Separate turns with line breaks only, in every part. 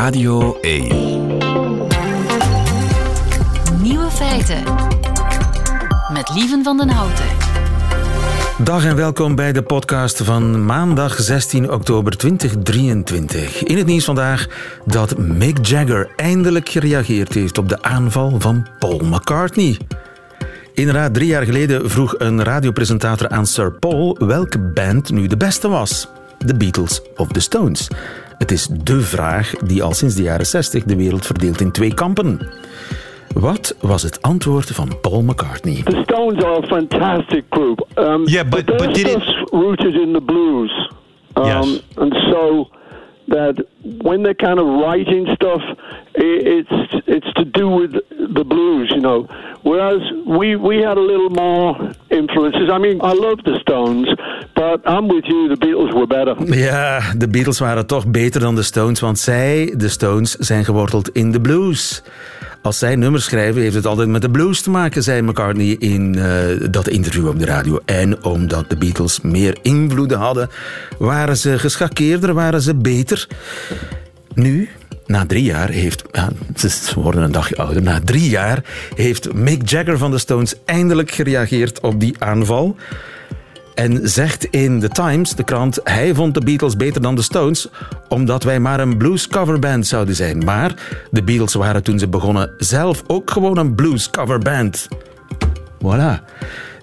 Radio 1.
Nieuwe feiten. Met Lieven van den Houten.
Dag en welkom bij de podcast van maandag 16 oktober 2023. In het nieuws vandaag dat Mick Jagger eindelijk gereageerd heeft op de aanval van Paul McCartney. Inderdaad, drie jaar geleden vroeg een radiopresentator aan Sir Paul welke band nu de beste was. The Beatles of The Stones. Het is dé vraag die al sinds de jaren 60 de wereld verdeelt in twee kampen. Wat was het antwoord van Paul McCartney?
The Stones are a fantastic group. Um,
Yeah, but-
their
but did it-
rooted in the blues. Um,
Yes.
And so that when they're kind of writing stuff, it's it's to do with the blues, you know. Whereas we we had a little more influences. I mean, I love the Stones, but I'm with you. The Beatles were better.
Ja, de Beatles waren toch beter dan de Stones, want zij, de Stones, zijn geworteld in de blues. Als zij nummers schrijven, heeft het altijd met de blues te maken, zei McCartney in eh, dat interview op de radio. En omdat de Beatles meer invloeden hadden, waren ze geschakeerder, waren ze beter. Nu, na drie jaar, heeft. Ze worden een dagje ouder. Na drie jaar heeft Mick Jagger van de Stones eindelijk gereageerd op die aanval. En zegt in The Times, de krant, hij vond de Beatles beter dan de Stones, omdat wij maar een blues coverband zouden zijn. Maar de Beatles waren toen ze begonnen zelf ook gewoon een blues coverband. Voilà.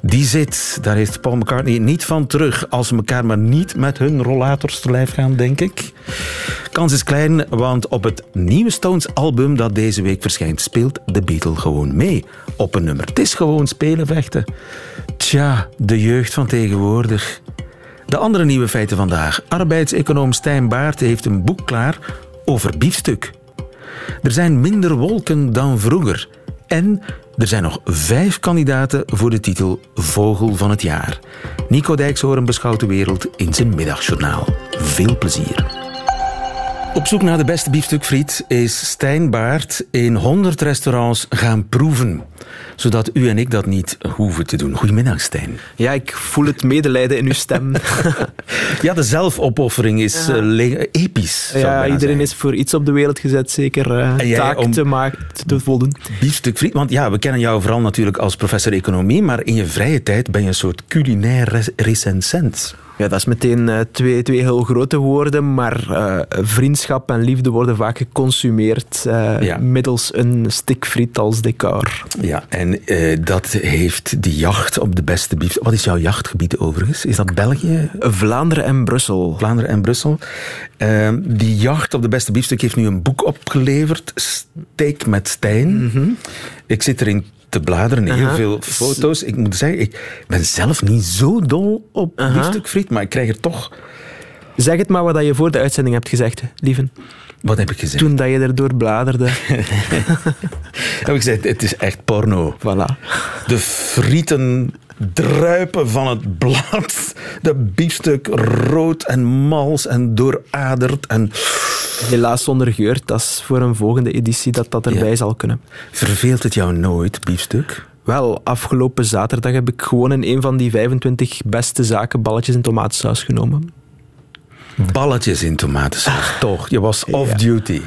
Die zit, daar heeft Paul McCartney niet van terug als ze elkaar maar niet met hun rollators te lijf gaan, denk ik. Kans is klein, want op het nieuwe Stones-album dat deze week verschijnt, speelt de Beatle gewoon mee op een nummer. Het is gewoon spelen vechten. Tja, de jeugd van tegenwoordig. De andere nieuwe feiten vandaag. Arbeidseconoom Stijn Baart heeft een boek klaar over biefstuk. Er zijn minder wolken dan vroeger. En er zijn nog vijf kandidaten voor de titel Vogel van het Jaar. Nico Dijkshoorn beschouwt de wereld in zijn middagjournaal. Veel plezier. Op zoek naar de beste biefstukfriet is Stijn Baart in 100 restaurants gaan proeven. Zodat u en ik dat niet hoeven te doen. Goedemiddag, Stijn.
Ja, ik voel het medelijden in uw stem.
Ja, de zelfopoffering is eh, episch.
ja, iedereen is voor iets op de wereld gezet, zeker
jij
taak
om-
te, maken, te voldoen.
Biefstuk friet, want ja, we kennen jou vooral natuurlijk als professor economie, maar in je vrije tijd ben je een soort culinair re- recensent.
Ja, dat is meteen eh, twee, twee heel grote woorden, maar eh, vriendschap en liefde worden vaak geconsumeerd eh,
Ja.
middels een stik friet als decor.
Ja, en dat heeft die jacht op de beste biefstuk. Wat is jouw jachtgebied overigens? Is dat België,
Vlaanderen en Brussel.
Vlaanderen en Brussel? Eh, die jacht op de beste biefstuk heeft nu een boek opgeleverd, Steak met Stijn. Ik zit erin te bladeren, heel veel foto's. Ik moet zeggen, ik ben zelf niet zo dol op
Aha.
biefstukfriet, maar ik krijg er toch...
Zeg het maar wat je voor de uitzending hebt gezegd, lieven.
Wat heb ik gezegd?
Toen dat je erdoor bladerde.
heb ik gezegd, het is echt porno.
voilà.
De frieten druipen van het blad. De biefstuk rood en mals en dooraderd. En
Helaas zonder geur, dat is voor een volgende editie dat dat erbij
Ja.
zal kunnen.
verveelt het jou nooit, biefstuk?
Wel, afgelopen zaterdag heb ik gewoon in een van die 25 beste zaken balletjes in tomatensaus genomen.
Balletjes in tomatensaus, toch? Je was off-duty.
Ja,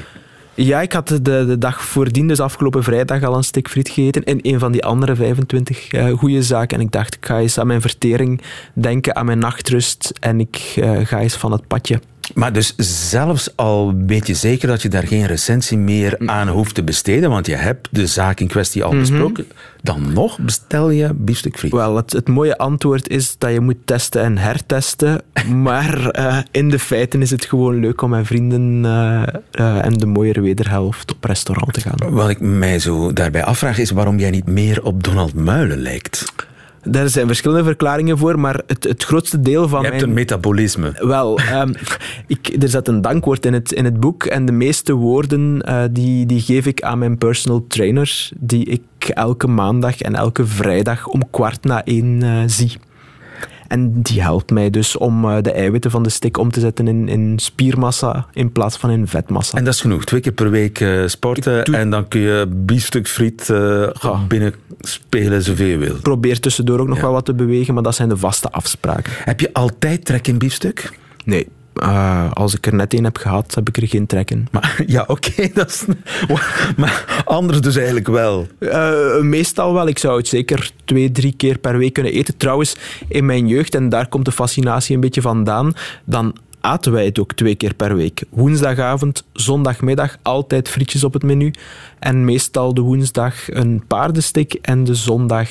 ik had de, de dag voordien, dus afgelopen vrijdag, al een stuk friet gegeten in een van die andere 25 eh goede zaken. En ik dacht, ik ga eens aan mijn vertering denken, aan mijn nachtrust en ik eh, ga eens van het padje.
Maar dus zelfs al weet je zeker dat je daar geen recensie meer aan hoeft te besteden, want je hebt de zaak in kwestie al besproken, dan nog bestel je biefstuk friet.
Wel, het, het mooie antwoord is dat je moet testen en hertesten. Maar eh, in de feiten is het gewoon leuk om met vrienden eh, eh, en de mooiere wederhelft op restaurant te gaan.
Wat ik mij zo daarbij afvraag is waarom jij niet meer op Donald Muilen lijkt.
Daar zijn verschillende verklaringen voor, maar het, het grootste deel van
Je hebt
mijn...
een metabolisme.
Wel, ehm, ik, er zat een dankwoord in het, in het boek en de meeste woorden eh, die, die geef ik aan mijn personal trainer, die ik elke maandag en elke vrijdag om kwart na één eh, zie. En die helpt mij dus om eh, de eiwitten van de stick om te zetten in, in spiermassa in plaats van in vetmassa.
En dat is genoeg. Twee keer per week eh, sporten
doe-
en dan kun je biefstuk friet
Ja.
binnen spelen zoveel je wil.
probeer tussendoor ook nog
Ja.
wel wat te bewegen, maar dat zijn de vaste afspraken.
Heb je altijd trek in biefstuk?
Nee. Uh, als ik er net één heb gehad, heb ik er geen trek in.
Maar, ja, oké. dat is. maar anders dus eigenlijk wel?
Uh, meestal wel. Ik zou het zeker twee, drie keer per week kunnen eten. Trouwens, in mijn jeugd, en daar komt de fascinatie een beetje vandaan, dan aten wij het ook twee keer per week. Woensdagavond, zondagmiddag, altijd frietjes op het menu. En meestal de woensdag een paardenstik en de zondag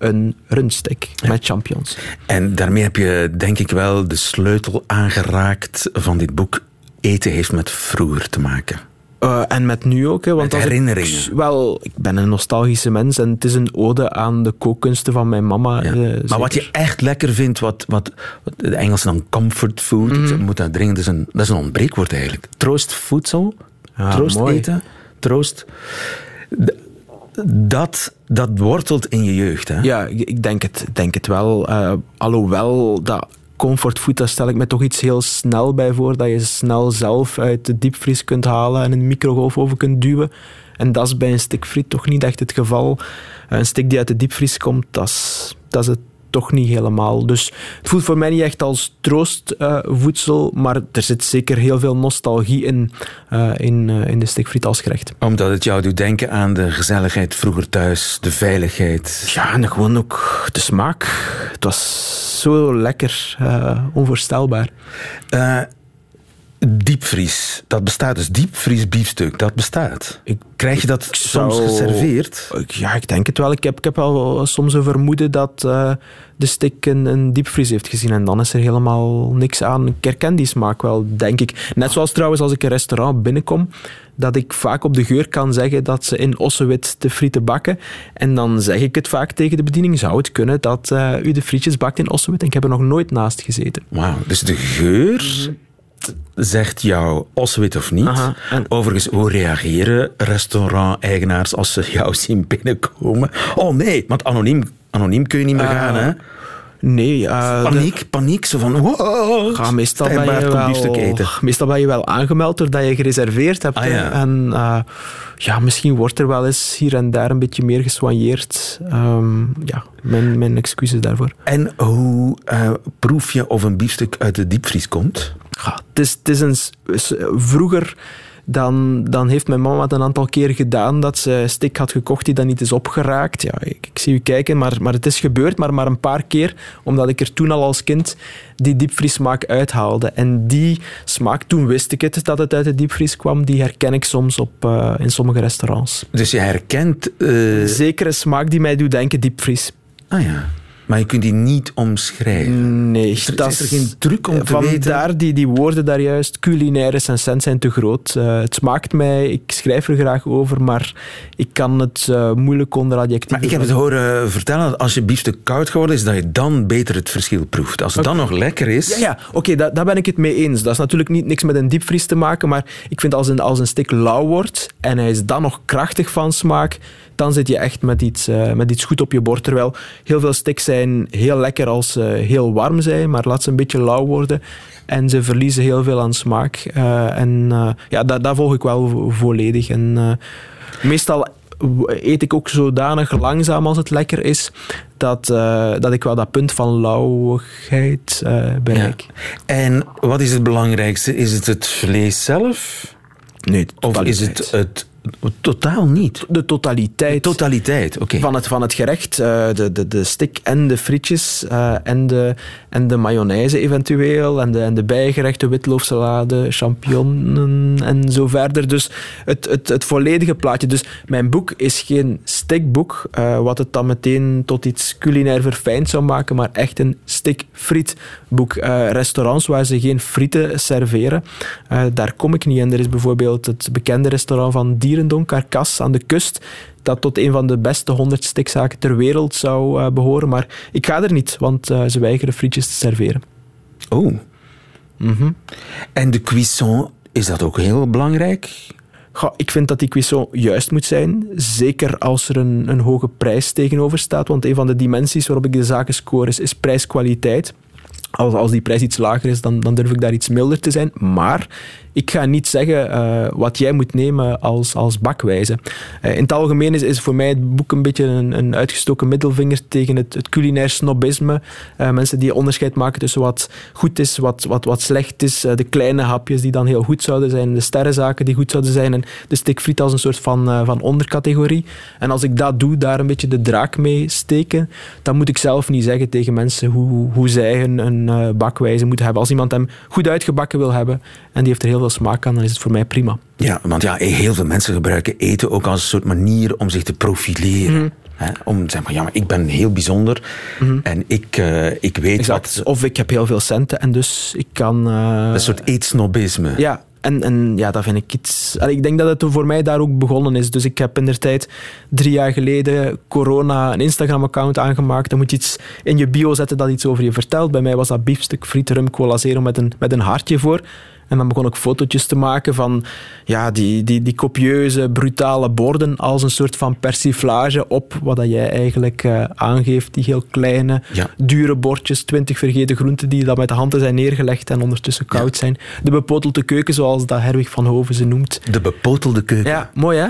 een rundstek met champignons.
En daarmee heb je denk ik wel de sleutel aangeraakt van dit boek. Eten heeft met vroeger te maken.
Uh, en met nu ook. Hè, want
met herinneringen.
Ik, wel, ik ben een nostalgische mens en het is een ode aan de kookkunsten van mijn mama.
Ja. Uh, maar wat je echt lekker vindt, wat, wat, wat de Engelsen dan comfort food, mm. moet dat is, een, dat is een ontbreekwoord eigenlijk. Troostvoedsel, ja, troost mooi. eten, troost. Dat, dat wortelt in je jeugd, hè?
Ja, ik denk het, denk het wel. Uh, alhoewel dat comfortfood, daar stel ik me toch iets heel snel bij voor. Dat je snel zelf uit de diepvries kunt halen en in de microgolfoven kunt duwen. En dat is bij een stik friet toch niet echt het geval. Een stik die uit de diepvries komt, dat is, dat is het toch niet helemaal. Dus het voelt voor mij niet echt als troostvoedsel, uh, maar er zit zeker heel veel nostalgie in, uh, in, uh, in de stikfriet als gerecht.
Omdat het jou doet denken aan de gezelligheid vroeger thuis, de veiligheid.
Ja, en gewoon ook de smaak. Het was zo lekker, onvoorstelbaar
diepvries. Dat bestaat dus. Diepvries biefstuk, dat bestaat. Krijg je dat soms geserveerd?
Ja, ik denk het wel. Ik heb, ik heb wel soms een vermoeden dat uh, de stik een, een, diepvries heeft gezien. En dan is er helemaal niks aan. Ik herken die smaak wel, denk ik. Net zoals trouwens als ik een restaurant binnenkom, dat ik vaak op de geur kan zeggen dat ze in ossewit de frieten bakken. En dan zeg ik het vaak tegen de bediening. Zou het kunnen dat uh, u de frietjes bakt in ossewit? En ik heb er nog nooit naast gezeten.
Wauw, dus de geur... Zegt jou oswit of niet. Aha, en... Overigens, hoe reageren restaurant-eigenaars als ze jou zien binnenkomen? Oh nee, want anoniem, anoniem kun je niet meer uh, gaan, hè?
Nee.
Uh, paniek, de... paniek. Zo van, wow,
ja, meestal, ben je wel, eten. meestal ben je wel aangemeld doordat je gereserveerd hebt.
Ah, ja.
En uh, ja, misschien wordt er wel eens hier en daar een beetje meer gesoigneerd. Um, ja, mijn, mijn excuses daarvoor.
En hoe uh, proef je of een biefstuk uit de diepvries komt?
Ja, het, is, het is een... Vroeger dan, dan heeft mijn mama het een aantal keer gedaan dat ze stik had gekocht die dan niet is opgeraakt. Ja, ik, ik, zie u kijken, maar, maar het is gebeurd, maar maar een paar keer, omdat ik er toen al als kind die diepvriesmaak uithaalde. En die smaak, toen wist ik het, dat het uit de diepvries kwam, die herken ik soms op, uh, in sommige restaurants.
Dus je herkent... Uh...
Zekere smaak die mij doet denken diepvries.
Ah ja. Maar je kunt die niet omschrijven.
Nee,
is er, dat is er geen truc om te weten?
Vandaar die, die woorden daar juist, culinaire sens zijn te groot. Uh, het smaakt mij, ik schrijf er graag over, maar ik kan het uh, moeilijk onder adjectieven...
Maar ik heb het horen vertellen dat als je biefstuk koud geworden is, dat je dan beter het verschil proeft. Als het okay. dan nog lekker is...
Ja, ja oké, okay, daar ben ik het mee eens. Dat is natuurlijk niet, niks met een diepvries te maken, maar ik vind als een, als een stik lauw wordt en hij is dan nog krachtig van smaak, dan zit je echt met iets, uh, met iets goed op je bord. Terwijl heel veel sticks zijn heel lekker als ze heel warm zijn, maar laat ze een beetje lauw worden. En ze verliezen heel veel aan smaak. Uh, en uh, ja, dat, volg ik wel volledig. En meestal eet ik ook zodanig langzaam als het lekker is, dat, dat ik wel dat punt van lauwigheid bereik.
Ja. En wat is het belangrijkste? Is het het vlees zelf?
Nee,
of is het het Totaal niet.
De totaliteit.
totaliteit, oké.
Van, het, van het gerecht, uh, de, de, de stick en de frietjes uh, en, de, en de mayonaise eventueel en de, en de bijgerechten, witloofsalade, champignonnen en zo verder. Dus het, het, het volledige plaatje. Dus mijn boek is geen stickboek, uh, wat het dan meteen tot iets culinair verfijnd zou maken, maar echt een stick-frietboek. restaurants waar ze geen frieten serveren, daar kom ik niet. En er is bijvoorbeeld het bekende restaurant van Dierendonk, Carcass aan de kust, dat tot een van de beste 100 stikzaken ter wereld zou uh, behoren. Maar ik ga er niet, want uh, ze weigeren frietjes te serveren.
Oh. Mm -hmm. En de cuisson, is dat ook heel belangrijk?
Ik vind dat die cuisson juist moet zijn. Zeker als er een, een hoge prijs tegenover staat. Want een van de dimensies waarop ik de zaken score is, is prijs-kwaliteit. Als, als die prijs iets lager is, dan, dan durf ik daar iets milder te zijn. Maar ik ga niet zeggen uh, wat jij moet nemen als, als bakwijze. Uh, in het algemeen is, is voor mij het boek een beetje een, een uitgestoken middelvinger tegen het, het culinair snobisme. Uh, mensen die onderscheid maken tussen wat goed is, wat, wat, wat slecht is. de kleine hapjes die dan heel goed zouden zijn, de sterrenzaken die goed zouden zijn en de stikfriet als een soort van, van ondercategorie. En als ik dat doe, daar een beetje de draak mee steken, dan moet ik zelf niet zeggen tegen mensen hoe, hoe zij hun, hun bakwijze moeten hebben. Als iemand hem goed uitgebakken wil hebben en die heeft er heel veel smaak aan, dan is het voor mij prima.
Ja, want ja, heel veel mensen gebruiken eten ook als een soort manier om zich te profileren. Mhm. om te zeggen, ja, maar ik ben heel bijzonder mhm. en ik, uh, ik weet
exact.
wat...
Of ik heb heel veel centen en dus ik kan... Uh...
Een soort eetsnobisme.
Ja, en, en ja, dat vind ik iets... Ik denk dat het voor mij daar ook begonnen is. Dus ik heb in de tijd drie jaar geleden corona een Instagram-account aangemaakt. Dan moet je iets in je bio zetten dat iets over je vertelt. Bij mij was dat biefstuk, friet, rum, cola zero met een, met een hartje voor. En dan begon ik fotootjes te maken van ja, die, die, die copieuze, brutale borden als een soort van persiflage op wat dat jij eigenlijk uh, aangeeft. Die heel kleine, dure bordjes, twintig vergeten groenten die dan met de handen zijn neergelegd en ondertussen koud zijn. De bepotelde keuken, zoals dat Herwig van Hoven ze noemt.
De bepotelde keuken.
Ja, mooi hè?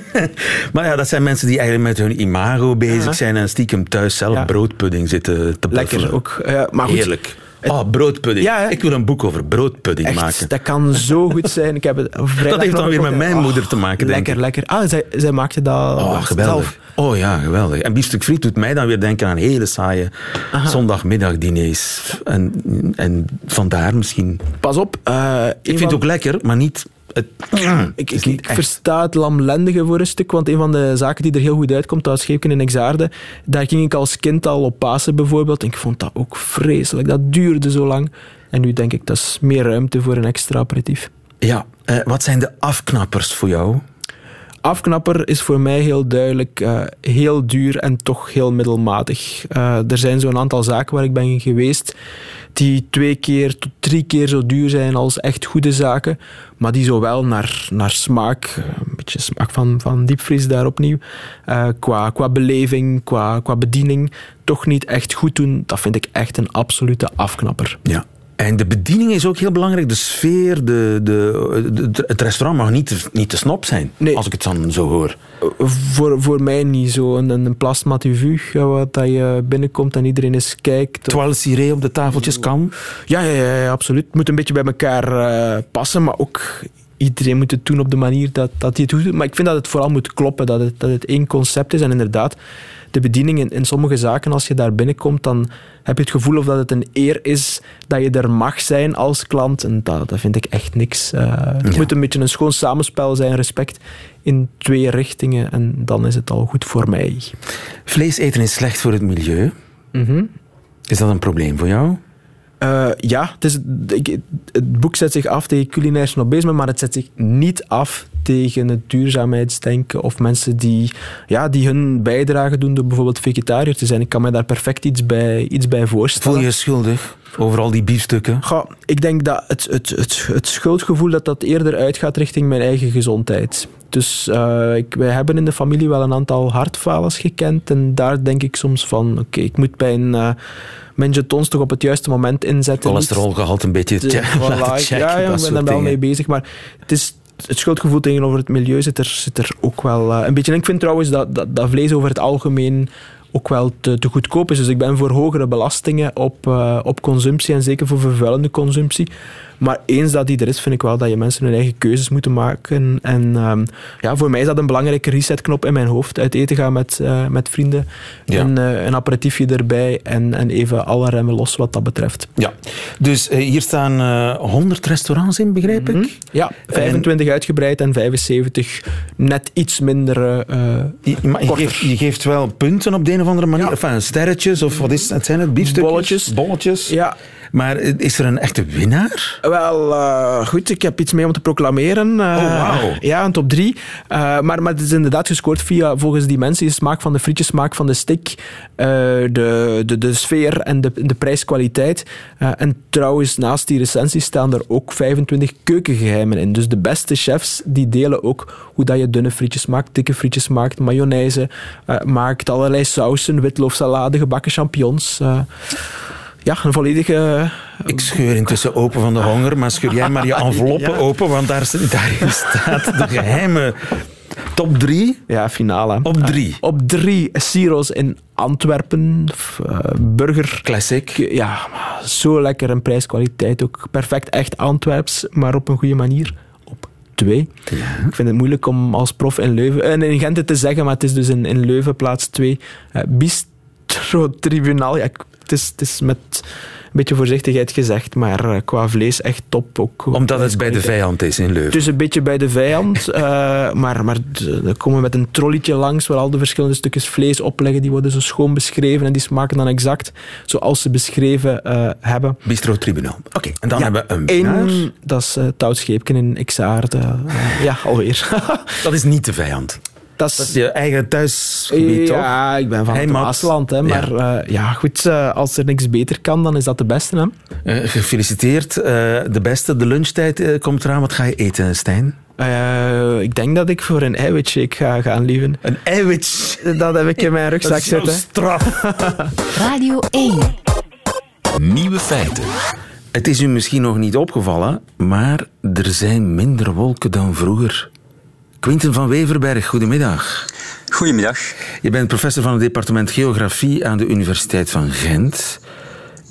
maar ja, dat zijn mensen die eigenlijk met hun imago bezig zijn en stiekem thuis zelf broodpudding zitten te buffelen.
Lekker ook. Uh, maar goed,
Heerlijk. Oh, broodpudding. Ja, ik wil een boek over broodpudding
Echt,
maken.
Dat kan zo goed zijn. Ik heb het
dat heeft dan weer met mijn moeder te maken,
denk Lekker, lekker. Ah, zij, zij maakte dat
oh, geweldig. Oh ja, geweldig. En biefstuk friet doet mij dan weer denken aan hele saaie Aha. zondagmiddagdiners. En, en vandaar misschien.
Pas op. Uh,
ik vind het ook lekker, maar niet
ik, ik, ik versta het lamlendige voor een stuk, want een van de zaken die er heel goed uitkomt, dat Scheepken in Exaarde, daar ging ik als kind al op Pasen bijvoorbeeld, en ik vond dat ook vreselijk. Dat duurde zo lang. En nu denk ik, dat is meer ruimte voor een extra aperitief.
Ja, eh, wat zijn de afknappers voor jou?
Afknapper is voor mij heel duidelijk uh, heel duur en toch heel middelmatig. Uh, er zijn zo'n aantal zaken waar ik ben geweest die twee keer tot drie keer zo duur zijn als echt goede zaken, maar die zowel naar, naar smaak, eh, een beetje smaak van, van diepvries daar opnieuw, uh, qua, qua beleving, qua, qua bediening, toch niet echt goed doen. Dat vind ik echt een absolute afknapper.
Ja, en de bediening is ook heel belangrijk. De sfeer, de, de, het restaurant mag niet te, niet te snop zijn, nee. als ik het dan zo hoor.
Voor, voor mij niet zo. Een, een plasma vu, wat dat je binnenkomt en iedereen eens kijkt.
Toile ciré op de tafeltjes kan?
Ja, ja, ja, ja, absoluut. Het moet een beetje bij elkaar uh, passen, maar ook iedereen moet het doen op de manier dat, dat hij het doet. Maar ik vind dat het vooral moet kloppen, dat het, dat het één concept is. En inderdaad, de bediening in, in, sommige zaken, als je daar binnenkomt, dan heb je het gevoel of dat het een eer is dat je er mag zijn als klant. En dat, dat vind ik echt niks. Uh, het moet een beetje een schoon samenspel zijn, respect in twee richtingen. En dan is het al goed voor mij.
Vlees eten is slecht voor het milieu.
Mm
Is dat een probleem voor jou?
Uh, ja, het, is, het, boek zet zich af tegen culinair snobisme, maar het zet zich niet af tegen het duurzaamheidsdenken of mensen die, ja, die hun bijdrage doen door bijvoorbeeld vegetariër te zijn. Ik kan me daar perfect iets bij, iets bij voorstellen.
Voel je schuldig over al die biefstukken?
Ik denk dat het, het, het, het schuldgevoel dat dat eerder uitgaat richting mijn eigen gezondheid. Dus uh, ik, wij hebben in de familie wel een aantal hartfalens gekend en daar denk ik soms van, oké, ik moet bij een... Uh, mijn jetons toch op het juiste moment inzetten.
Cholesterolgehalte een beetje te, voilà, checken,
Ja, ja ik ben daar wel mee bezig. Maar het is het schuldgevoel tegenover het milieu zit er, zit er ook wel uh, een beetje. Ik vind trouwens dat, dat, dat vlees over het algemeen ook wel te, te, goedkoop is. Dus ik ben voor hogere belastingen op, uh, op consumptie en zeker voor vervuilende consumptie. Maar eens dat die er is, vind ik wel dat je mensen hun eigen keuzes moeten maken. En um, ja, voor mij is dat een belangrijke resetknop in mijn hoofd. Uit eten gaan met, uh, met vrienden, ja. een, uh, een aperitiefje erbij en, en even alle remmen los wat dat betreft.
Ja, dus uh, hier staan 100 restaurants in, begrijp ik? Mm -hmm.
Ja, 25 en... uitgebreid en 75 net iets minder
je, geeft, je, geeft, wel punten op de een of andere manier. Ja. Enfin, sterretjes of wat is het? Zijn het biefstukjes?
Bolletjes.
Bolletjes.
Ja.
Maar is er een echte winnaar?
Wel, uh, goed, ik heb iets mee om te proclameren. Uh,
oh, wow.
Ja, een top 3. Uh, maar, maar het is inderdaad gescoord via, volgens die mensen, de smaak van de frietjes, smaak van de stick, de, de, de sfeer en de, de prijskwaliteit. en trouwens, naast die recensies staan er ook 25 keukengeheimen in. Dus de beste chefs, die delen ook hoe dat je dunne frietjes maakt, dikke frietjes maakt, mayonaise maakt, allerlei sausen, witloofsalade, gebakken champignons ja, een volledige...
Ik scheur intussen open van de honger, maar scheur jij maar je enveloppen open, want daar, daarin staat de geheime top drie.
Ja, finale.
Op drie.
op drie. Ciro's in Antwerpen. Uh, burger.
Classic.
Ja, zo lekker. En prijskwaliteit ook perfect. Echt Antwerps, maar op een goede manier. Op twee. Ja. Ik vind het moeilijk om als prof in Leuven... En in Gent te zeggen, maar het is dus in, in Leuven plaats twee. Uh, Bistro Tribunaal. Ja, het is, het is met een beetje voorzichtigheid gezegd, maar uh, qua vlees echt top. Ook,
Omdat het bij de vijand is in Leuven?
Is een beetje bij de vijand, uh, maar, maar we komen met een trolletje langs waar al de verschillende stukjes vlees opleggen. Die worden zo schoon beschreven en die smaken dan exact zoals ze beschreven uh, hebben.
Bistro Tribunaal. Oké, en dan hebben we een winnaar.
dat is uh, Touwscheepken in Xaarde. ja, alweer.
dat is niet de vijand. Dat is, je eigen thuisgebied,
ja, ik ben van het Maasland. Hè, maar ja, uh, ja goed, uh, als er niks beter kan, dan is dat de beste. Hè?
Uh, gefeliciteerd. de beste, de lunchtijd komt eraan. Wat ga je eten, Stijn?
ik denk dat ik voor een eiwitshake ga gaan, lieven.
Een eiwit?
Dat heb ik in mijn rugzak zitten.
straf.
Radio 1.
Nieuwe feiten. Het is u misschien nog niet opgevallen, maar er zijn minder wolken dan vroeger. Quinten van Weverberg, goedemiddag.
Goedemiddag.
Je bent professor van het departement Geografie aan de Universiteit van Gent.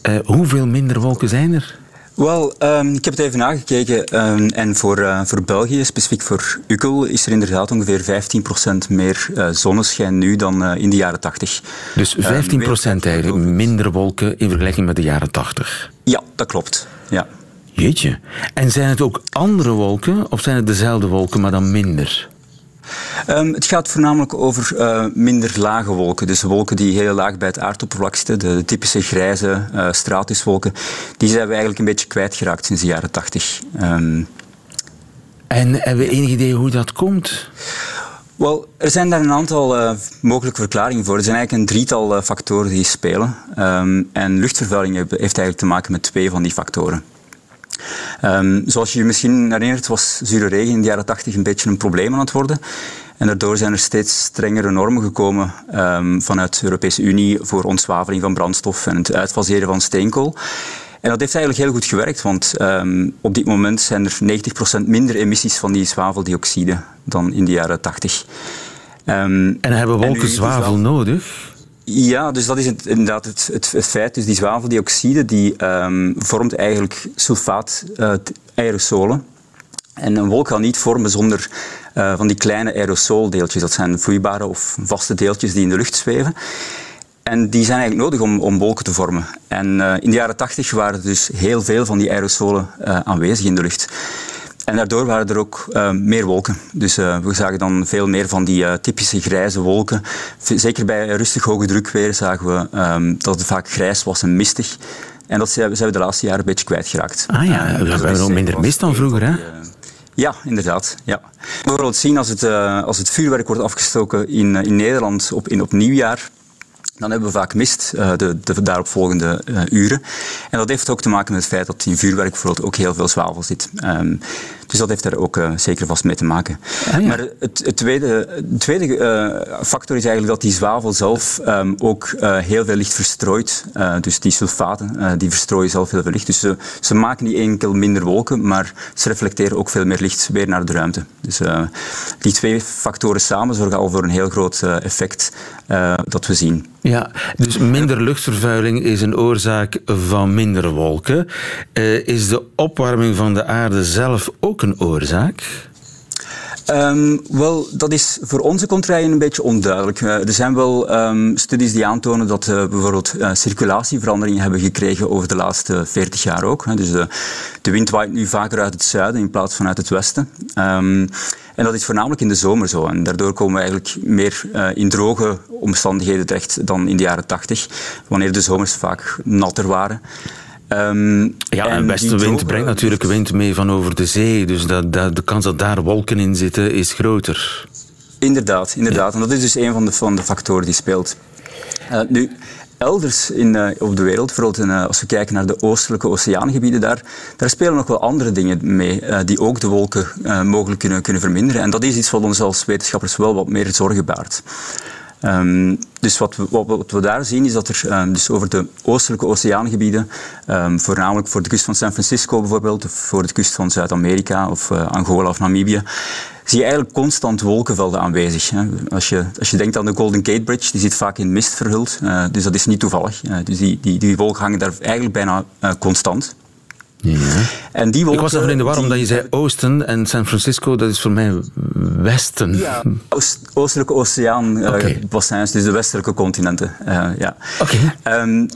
Uh, hoeveel minder wolken zijn er?
Wel, um, ik heb het even nagekeken um, en voor, uh, voor België, specifiek voor Ukkel, is er inderdaad ongeveer 15% meer uh, zonneschijn nu dan in de jaren 80.
Dus 15% um, eigenlijk minder wolken in vergelijking met de jaren 80?
Ja, dat klopt. Ja.
Jeetje. En zijn het ook andere wolken of zijn het dezelfde wolken, maar dan minder?
Um, het gaat voornamelijk over uh, minder lage wolken. Dus wolken die heel laag bij het aardoppervlak zitten. De, typische grijze uh, stratuswolken. Die zijn we eigenlijk een beetje kwijtgeraakt sinds de jaren tachtig. Um,
en hebben we enig idee hoe dat komt?
Wel, er zijn daar een aantal uh, mogelijke verklaringen voor. Er zijn eigenlijk een drietal factoren die spelen. Um, en luchtvervuiling heeft eigenlijk te maken met twee van die factoren. Um, zoals je je misschien herinnert, was zure regen in de jaren 80 een beetje een probleem aan het worden. En daardoor zijn er steeds strengere normen gekomen um, vanuit de Europese Unie voor ontzwaveling van brandstof en het uitfaseren van steenkool. En dat heeft eigenlijk heel goed gewerkt, want um, op dit moment zijn er 90% minder emissies van die zwaveldioxide dan in de jaren 80.
Um, en hebben wolken zwavel nodig?
Ja, dus dat is inderdaad het, het, feit. Dus die zwaveldioxide die um, vormt eigenlijk sulfaat aerosolen. En een wolk kan niet vormen zonder uh, van die kleine aerosoldeeltjes. Dat zijn vloeibare of vaste deeltjes die in de lucht zweven. En die zijn eigenlijk nodig om, om wolken te vormen. En uh, in de jaren tachtig waren er dus heel veel van die aerosolen aanwezig in de lucht. En daardoor waren er ook uh, meer wolken. Dus uh, we zagen dan veel meer van die uh, typische grijze wolken. Zeker bij rustig hoge drukweer zagen we um, dat het vaak grijs was en mistig. En dat zijn we de laatste jaren een beetje kwijtgeraakt.
Ah ja, we hebben nog minder mist dan vroeger, hè?
Ja, inderdaad. Ja. Bijvoorbeeld zien als het, als het vuurwerk wordt afgestoken in, in Nederland op, in, op nieuwjaar dan hebben we vaak mist uh, de, de daaropvolgende uh, uren. En dat heeft ook te maken met het feit dat in vuurwerk bijvoorbeeld ook heel veel zwavel zit. Um, dus dat heeft daar ook uh, zeker vast mee te maken. Ah, ja. Maar het, het, tweede, het tweede factor is eigenlijk dat die zwavel zelf um, ook heel veel licht verstrooit. dus die sulfaten die verstrooien zelf heel veel licht. Dus ze, ze maken niet enkel minder wolken, maar ze reflecteren ook veel meer licht weer naar de ruimte. Dus die twee factoren samen zorgen al voor een heel groot effect dat we zien.
Ja, dus minder luchtvervuiling is een oorzaak van minder wolken. Is de opwarming van de aarde zelf ook een oorzaak?
Um, wel, dat is voor onze contraien een beetje onduidelijk. Uh, er zijn wel um, studies die aantonen dat uh, bijvoorbeeld uh, circulatieveranderingen hebben gekregen over de laatste 40 jaar ook. Hè. Dus de wind waait nu vaker uit het zuiden in plaats van uit het westen. Um, en dat is voornamelijk in de zomer zo. En daardoor komen we eigenlijk meer in droge omstandigheden terecht dan in de jaren 80, wanneer de zomers vaak natter waren.
Um, ja, en, westenwind brengt natuurlijk wind mee van over de zee. Dus dat, dat, de kans dat daar wolken in zitten is groter.
Inderdaad, inderdaad. En dat is dus een van de, van de factoren die speelt. Uh, nu, elders in, uh, op de wereld, in, uh, als we kijken naar de oostelijke oceaangebieden, daar, daar spelen nog wel andere dingen mee die ook de wolken mogelijk kunnen, kunnen verminderen. En dat is iets wat ons als wetenschappers wel wat meer zorgen baart. Ehm, dus wat we, wat, we, daar zien is dat er um, dus over de oostelijke oceaangebieden, um, voornamelijk voor de kust van San Francisco bijvoorbeeld, of voor de kust van Zuid-Amerika of uh, Angola of Namibië, zie je eigenlijk constant wolkenvelden aanwezig. Hè. Als, je, als je denkt aan de Golden Gate Bridge, die zit vaak in mist verhuld, uh, dus dat is niet toevallig. Uh, dus die, die, die wolken hangen daar eigenlijk bijna constant.
Ja. En die wolken, ik was even in de war omdat je zei oosten en San Francisco, dat is voor mij westen.
Ja, Oost, oostelijke oceaan, okay. uh, bassins, dus de westelijke continenten. Uh, ja.
Oké.
Okay. Um,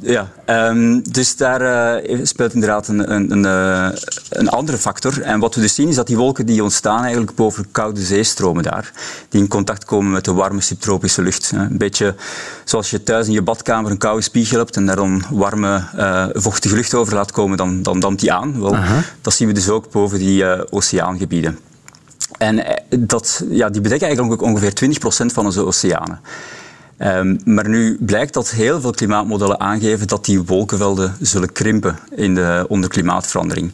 ja, um, dus daar uh, speelt inderdaad een, een, een, uh, een, andere factor. En wat we dus zien is dat die wolken die ontstaan eigenlijk boven koude zeestromen daar, die in contact komen met de warme subtropische lucht. Een beetje zoals je thuis in je badkamer een koude spiegel hebt en daar dan warme, uh, vochtige lucht over laat komen, dan, dan dampt die aan. Wel, dat zien we dus ook boven die oceaangebieden. En dat, ja, die bedekken eigenlijk ongeveer 20% van onze oceanen. Um, maar nu blijkt dat heel veel klimaatmodellen aangeven dat die wolkenvelden zullen krimpen in de, onder klimaatverandering.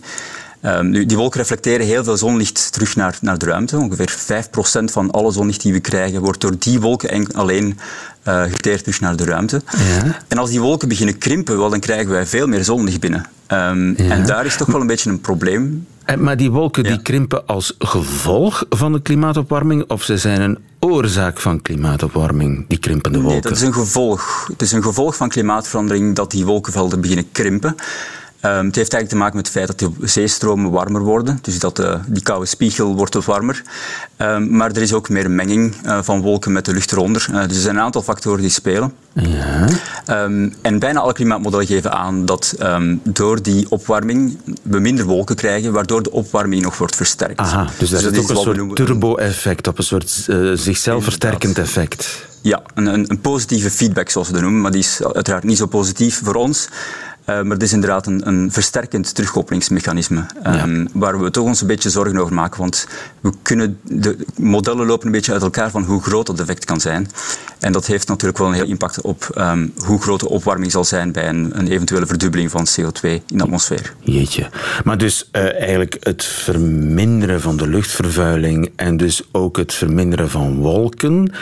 Um, nu, die wolken reflecteren heel veel zonlicht terug naar, naar de ruimte. Ongeveer 5% van alle zonlicht die we krijgen wordt door die wolken alleen uh, geteerd terug naar de ruimte. Ja. En als die wolken beginnen krimpen, wel, dan krijgen wij veel meer zonlicht binnen. Um, ja. En daar is toch wel een beetje een probleem.
Eh, maar die wolken ja. die krimpen als gevolg van de klimaatopwarming of ze zijn een oorzaak van klimaatopwarming, die krimpende wolken?
Nee, dat is een gevolg. Het is een gevolg van klimaatverandering dat die wolkenvelden beginnen krimpen. Um, het heeft eigenlijk te maken met het feit dat de zeestromen warmer worden, dus dat uh, die koude spiegel wordt wat warmer. Um, maar er is ook meer menging uh, van wolken met de lucht eronder. Uh, dus er zijn een aantal factoren die spelen.
Ja.
Um, en bijna alle klimaatmodellen geven aan dat door die opwarming we minder wolken krijgen, waardoor de opwarming nog wordt versterkt.
Aha, dus, dus dat is ook een soort turbo-effect, op een soort zichzelf versterkend effect.
Ja, een, een, een positieve feedback zoals we dat noemen, maar die is uiteraard niet zo positief voor ons. Uh, maar het is inderdaad een, een versterkend terugkoppelingsmechanisme. Um, ja. Waar we toch ons een beetje zorgen over maken. Want we kunnen de modellen lopen een beetje uit elkaar van hoe groot dat effect kan zijn. En dat heeft natuurlijk wel een heel impact op um, hoe groot de opwarming zal zijn bij een, een, eventuele verdubbeling van CO2 in de atmosfeer.
Jeetje. Maar dus uh, eigenlijk het verminderen van de luchtvervuiling en dus ook het verminderen van wolken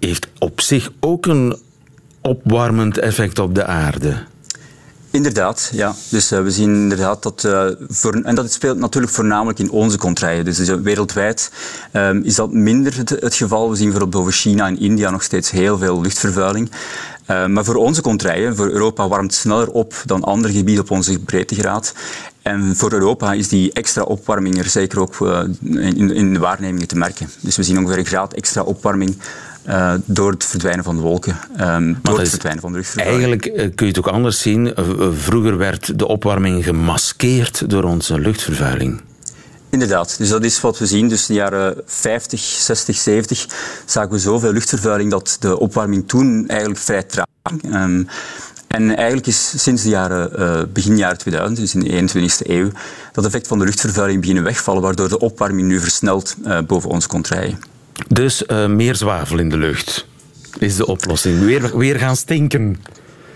heeft op zich ook een opwarmend effect op de aarde.
Inderdaad, ja. Dus uh, we zien inderdaad dat... Uh, voor, en dat speelt natuurlijk voornamelijk in onze contraien. Dus, dus wereldwijd um, is dat minder het, geval. We zien bijvoorbeeld boven China en India nog steeds heel veel luchtvervuiling. Uh, maar voor onze contraien, voor Europa warmt sneller op dan andere gebieden op onze breedtegraad. En voor Europa is die extra opwarming er zeker ook in, in de waarnemingen te merken. Dus we zien ongeveer een graad extra opwarming uh, door het verdwijnen van de wolken, um, door het verdwijnen van de luchtvervuiling.
Eigenlijk uh, kun je het ook anders zien. Uh, vroeger werd de opwarming gemaskeerd door onze luchtvervuiling.
Inderdaad, dus dat is wat we zien. Dus in de jaren 50, 60, 70 zagen we zoveel luchtvervuiling dat de opwarming toen eigenlijk vrij traag ging. Um, en eigenlijk is sinds de jaren, uh, begin jaren 2000, dus in de 21ste eeuw, dat effect van de luchtvervuiling beginnen wegvallen, waardoor de opwarming nu versnelt uh, boven ons komt rijden.
Dus uh, meer zwavel in de lucht is de oplossing. Weer, weer gaan stinken.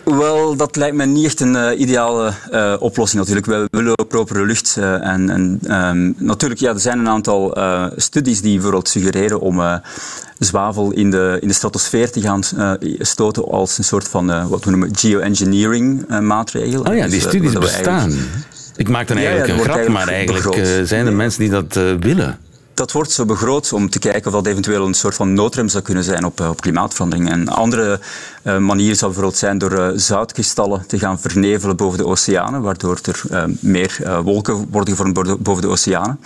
Wel, dat lijkt me niet echt een uh, ideale uh, oplossing natuurlijk. We willen ook propere lucht. Uh, en, en um, natuurlijk, ja, er zijn een aantal studies die bijvoorbeeld suggereren om zwavel in de, in de stratosfeer te gaan stoten als een soort van, wat we noemen, geoengineering maatregel.
Oh ja, die dus, studies bestaan. Ik maak dan eigenlijk ja, ja, een grap, eigenlijk maar eigenlijk zijn er mensen die dat willen
dat wordt zo begroot om te kijken of dat eventueel een soort van noodrem zou kunnen zijn op, op klimaatverandering. En een andere uh, manier zou bijvoorbeeld zijn door uh, zoutkristallen te gaan vernevelen boven de oceanen, waardoor er meer wolken worden gevormd boven de oceanen.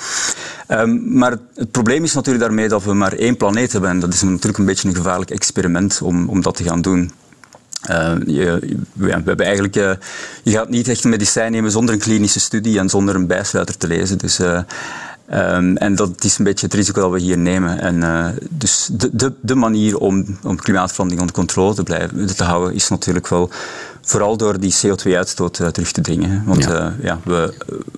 Um, maar het probleem is natuurlijk daarmee dat we maar één planeet hebben. En dat is natuurlijk een beetje een gevaarlijk experiment om, om dat te gaan doen. Uh, je, we hebben eigenlijk, je gaat niet echt een medicijn nemen zonder een klinische studie en zonder een bijsluiter te lezen. Dus Um, en dat is een beetje het risico dat we hier nemen. En, uh, dus de, de, de manier om, om klimaatverandering onder controle te, blijven, te houden is natuurlijk wel vooral door die CO2-uitstoot uh, terug te dringen. Want ja. Uh, ja, we,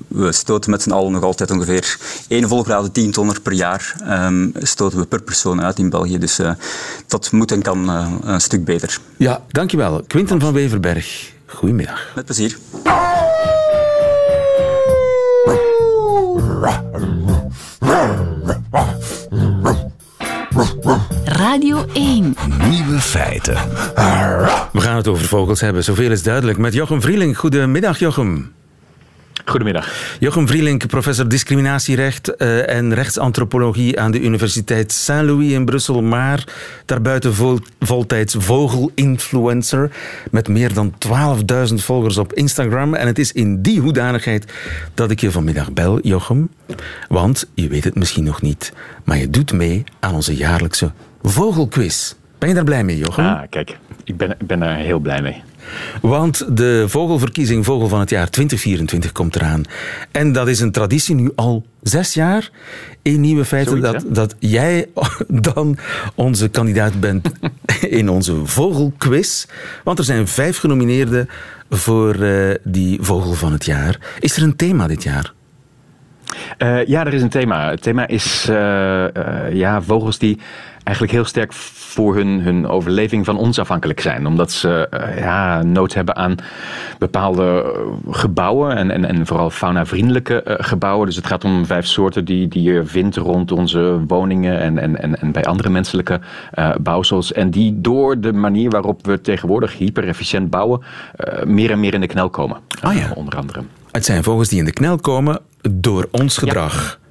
we stoten met z'n allen nog altijd ongeveer 1 volgraden 10 tonner per jaar um, stoten we per persoon uit in België. Dus dat moet en kan een stuk beter.
Ja, dankjewel. Quinten van Weverberg. Goedemiddag.
Met plezier.
Radio 1.
Nieuwe feiten.
We gaan het over vogels hebben, zoveel is duidelijk. Met Jochem Vrielink. Goedemiddag, Jochem.
Goedemiddag.
Jochem Vrielink, professor discriminatierecht uh, en rechtsantropologie aan de Universiteit Saint-Louis in Brussel, maar daarbuiten vol, voltijds vogelinfluencer met meer dan 12.000 volgers op Instagram. En het is in die hoedanigheid dat ik je vanmiddag bel, Jochem. Want, je weet het misschien nog niet, maar je doet mee aan onze jaarlijkse vogelquiz. Ben je daar blij mee, Jochem?
Ah, kijk, ik ben, ik ben er heel blij mee.
Want de vogelverkiezing Vogel van het jaar 2024 komt eraan. En dat is een traditie nu al zes jaar. In nieuwe feiten dat, dat jij dan onze kandidaat bent in onze vogelquiz. Want er zijn vijf genomineerden voor uh, die Vogel van het jaar. Is er een thema dit jaar?
Uh, ja, er is een thema. Het thema is uh, ja, vogels die eigenlijk heel sterk voor hun, hun overleving van ons afhankelijk zijn. Omdat ze uh, ja, nood hebben aan bepaalde gebouwen en, en, en vooral fauna-vriendelijke uh, gebouwen. Dus het gaat om vijf soorten die, die je vindt rond onze woningen en, en, en, en bij andere menselijke uh, bouwsels. En die door de manier waarop we tegenwoordig hyper-efficiënt bouwen, meer en meer in de knel komen.
Ah, ja.
onder andere.
Het zijn vogels die in de knel komen door ons gedrag.
Ja.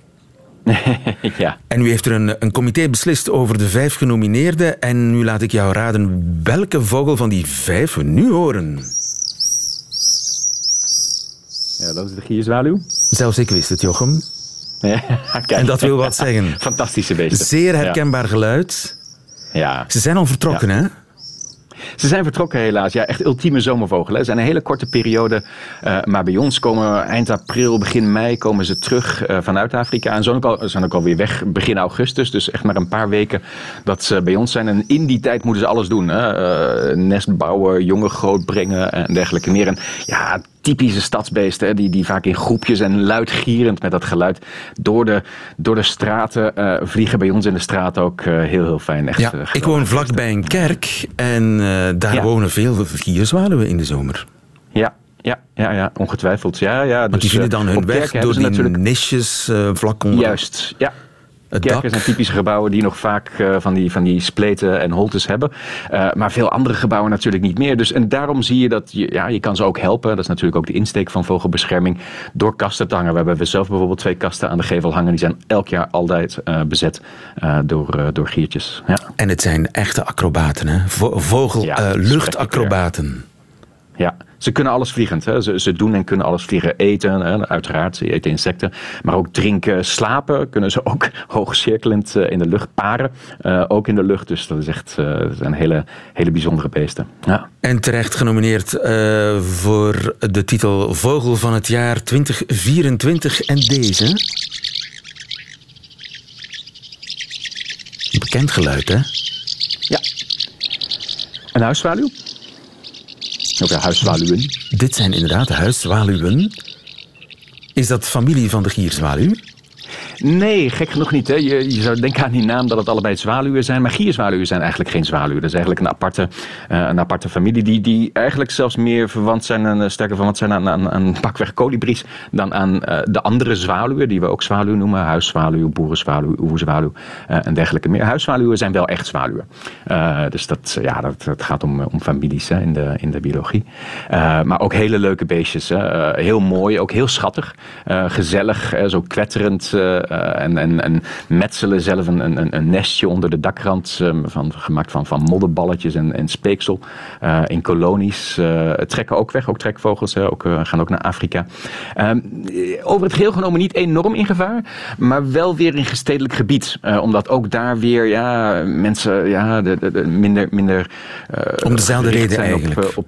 ja.
En nu heeft er een, een comité beslist over de vijf genomineerden. En nu laat ik jou raden welke vogel van die vijf we nu horen.
Ja, dat is de gierzwaluw.
Zelfs ik wist het, Jochem.
Ja,
en dat wil wat zeggen.
Fantastische beesten.
Zeer herkenbaar ja. geluid.
Ja.
Ze zijn al vertrokken, hè?
Ze zijn vertrokken helaas. Ja, echt ultieme zomervogelen. Het zijn een hele korte periode. Uh, maar bij ons komen eind april, begin mei komen ze terug uh, vanuit Afrika. En zijn ook, zijn ook alweer weg begin augustus. Dus echt maar een paar weken dat ze bij ons zijn. En in die tijd moeten ze alles doen. Hè? Uh, nest bouwen, jongen grootbrengen en dergelijke meer. En ja, typische stadsbeesten, die, die vaak in groepjes en luidgierend met dat geluid door de, door de straten uh, vliegen. Bij ons in de straat ook uh, heel, heel fijn. Echt,
ja, uh, ik woon vlakbij een kerk en daar ja. wonen veel gierzwaluwen in de zomer.
Ja, ja, ja, ja, ongetwijfeld. Ja, ja,
Want
dus,
die vinden dan hun weg door die natuurlijk... nisjes vlak onder.
Juist, ja. Kerken zijn typische gebouwen die nog vaak uh, van, die, van die spleten en holtes hebben. Uh, maar veel andere gebouwen natuurlijk niet meer. Dus, en daarom zie je dat je, ja, je kan ze ook helpen. Dat is natuurlijk ook de insteek van vogelbescherming. Door kasten te hangen. We hebben zelf bijvoorbeeld twee kasten aan de gevel hangen. Die zijn elk jaar altijd uh, bezet door, door giertjes. Ja.
En het zijn echte acrobaten, hè? Vogel, ja, luchtacrobaten.
Ja, ze kunnen alles vliegend. Hè. Ze, ze doen en kunnen alles vliegen. Eten, hè. uiteraard, ze eten insecten. Maar ook drinken, slapen kunnen ze ook hoogcirkelend uh, in de lucht paren. Uh, ook in de lucht, dus dat is echt uh, zijn hele, hele bijzondere beesten. Ja.
En terecht genomineerd voor de titel Vogel van het jaar 2024. En deze... Bekend geluid, hè?
Ja. Een huiszwaluw? Of ja, huiszwaluwen.
Dit zijn inderdaad huiszwaluwen. Is dat familie van de gierzwaluw?
Nee, gek genoeg niet. Hè. Je, je, zou denken aan die naam dat het allebei zwaluwen zijn. Maar gierzwaluwen zijn eigenlijk geen zwaluwen. Dat is eigenlijk een aparte, uh, een aparte familie. Die, die eigenlijk zelfs meer verwant zijn, en uh, sterker verwant zijn aan, aan pakweg kolibries. dan aan uh, de andere zwaluwen. Die we ook zwaluw noemen. Huiszwaluw, boerenzwaluw, oeverzwaluw en dergelijke meer. Huiszwaluwen zijn wel echt zwaluwen. dus dat, ja, dat, gaat om, om families in, de, in de biologie. maar ook hele leuke beestjes. heel mooi, ook heel schattig. gezellig, zo kwetterend. Uh, en, en, en metselen zelf een, een, een nestje onder de dakrand, um, van, gemaakt van, van modderballetjes en, en speeksel. Uh, in kolonies. Uh, trekken ook weg, ook trekvogels, ook, gaan ook naar Afrika. Um, over het geheel genomen niet enorm in gevaar, maar wel weer in gestedelijk gebied. omdat ook daar weer ja, mensen ja, de, de, de minder. minder
Om dezelfde reden eigenlijk.
Op, op,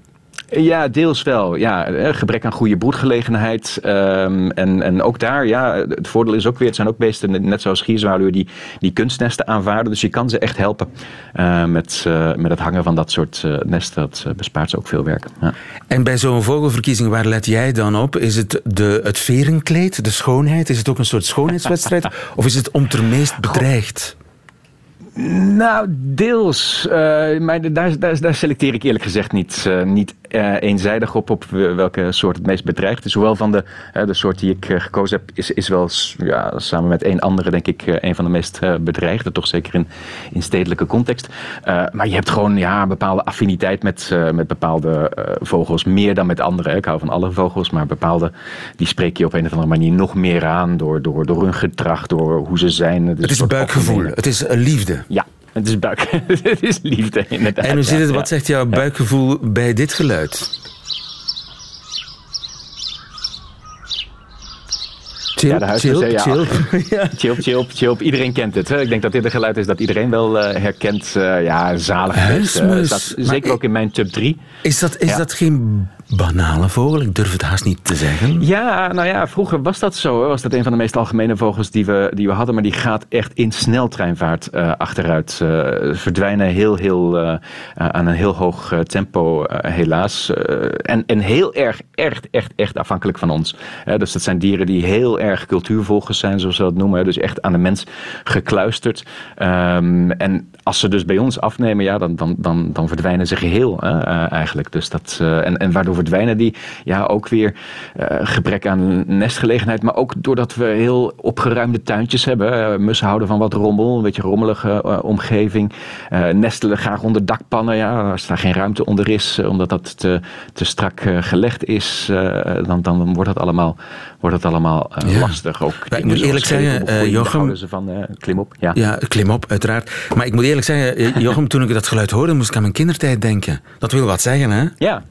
ja, deels wel. Ja, gebrek aan goede broedgelegenheid. Um, en, en ook daar, ja, het voordeel is ook weer, het zijn ook beesten, net zoals gierzwaluwen, die, die kunstnesten aanvaarden. Dus je kan ze echt helpen uh, met, uh, met het hangen van dat soort uh, nesten. Dat bespaart ze ook veel werk. Ja.
En bij zo'n vogelverkiezing, waar let jij dan op? Is het de, het verenkleed, de schoonheid? Is het ook een soort schoonheidswedstrijd? of is het om ter meest bedreigd?
Nou, deels. Uh, maar daar, daar, daar, selecteer ik eerlijk gezegd niet, uh, niet eh, eenzijdig op, op welke soort het meest bedreigd is. Hoewel van de, eh, de soort die ik eh, gekozen heb, is, is wel ja, samen met één andere, denk ik, een van de meest bedreigde. Toch zeker in, in stedelijke context. Maar je hebt gewoon ja, een bepaalde affiniteit met, met bepaalde vogels. Meer dan met andere. Ik hou van alle vogels, maar bepaalde die spreek je op een of andere manier nog meer aan. Door, door, door hun gedrag, door hoe ze zijn. Dus
Het
een
is buikgevoel, het is eh, liefde.
Ja, het is buik. het is liefde, inderdaad.
En hoe zit het, wat zegt jouw buikgevoel bij dit geluid? Chill,
Ja, de ja.
chill,
chill. Iedereen kent het. Hè? Ik denk dat dit een geluid is dat iedereen wel eh, herkent. Eh, ja, zalig.
Huismus.
staat
Maar
zeker ook in mijn top 3.
Is, dat, is
Ja.
dat geen banale vogel? Ik durf het haast niet te zeggen.
Ja, nou ja, vroeger was dat zo. Hè? Was dat een van de meest algemene vogels die we, die we hadden. Maar die gaat echt in sneltreinvaart eh, achteruit. eh, verdwijnen heel, heel, eh, eh, aan een heel hoog eh, tempo, eh, helaas. Eh, en, en heel erg, echt, echt, echt afhankelijk van ons. Dus dat zijn dieren die heel erg cultuurvolgers zijn, zoals we dat noemen. Dus echt aan de mens gekluisterd. Ehm, en als ze dus bij ons afnemen, ja, dan, dan, dan, dan verdwijnen ze geheel eh, eigenlijk. Dus dat, eh, en, en waardoor verdwijnen die? Ja, ook weer eh, gebrek aan nestgelegenheid. Maar ook doordat we heel opgeruimde tuintjes hebben. Mussen houden van wat rommel, een beetje rommelige omgeving. Nestelen graag onder dakpannen. Ja, als daar geen ruimte onder is, omdat dat te, te strak gelegd is, dan, dan wordt dat allemaal, wordt dat allemaal eh,
Ja.
lastig. Ook
ik moet eerlijk zeggen,
daar
Jochem-
ze van eh, klim op. Ja.
Ja, klim op, uiteraard. Maar ik moet eerlijk zeggen, Jochem, toen ik dat geluid hoorde, moest ik aan mijn kindertijd denken. Dat wil wat zeggen, hè?
Ja.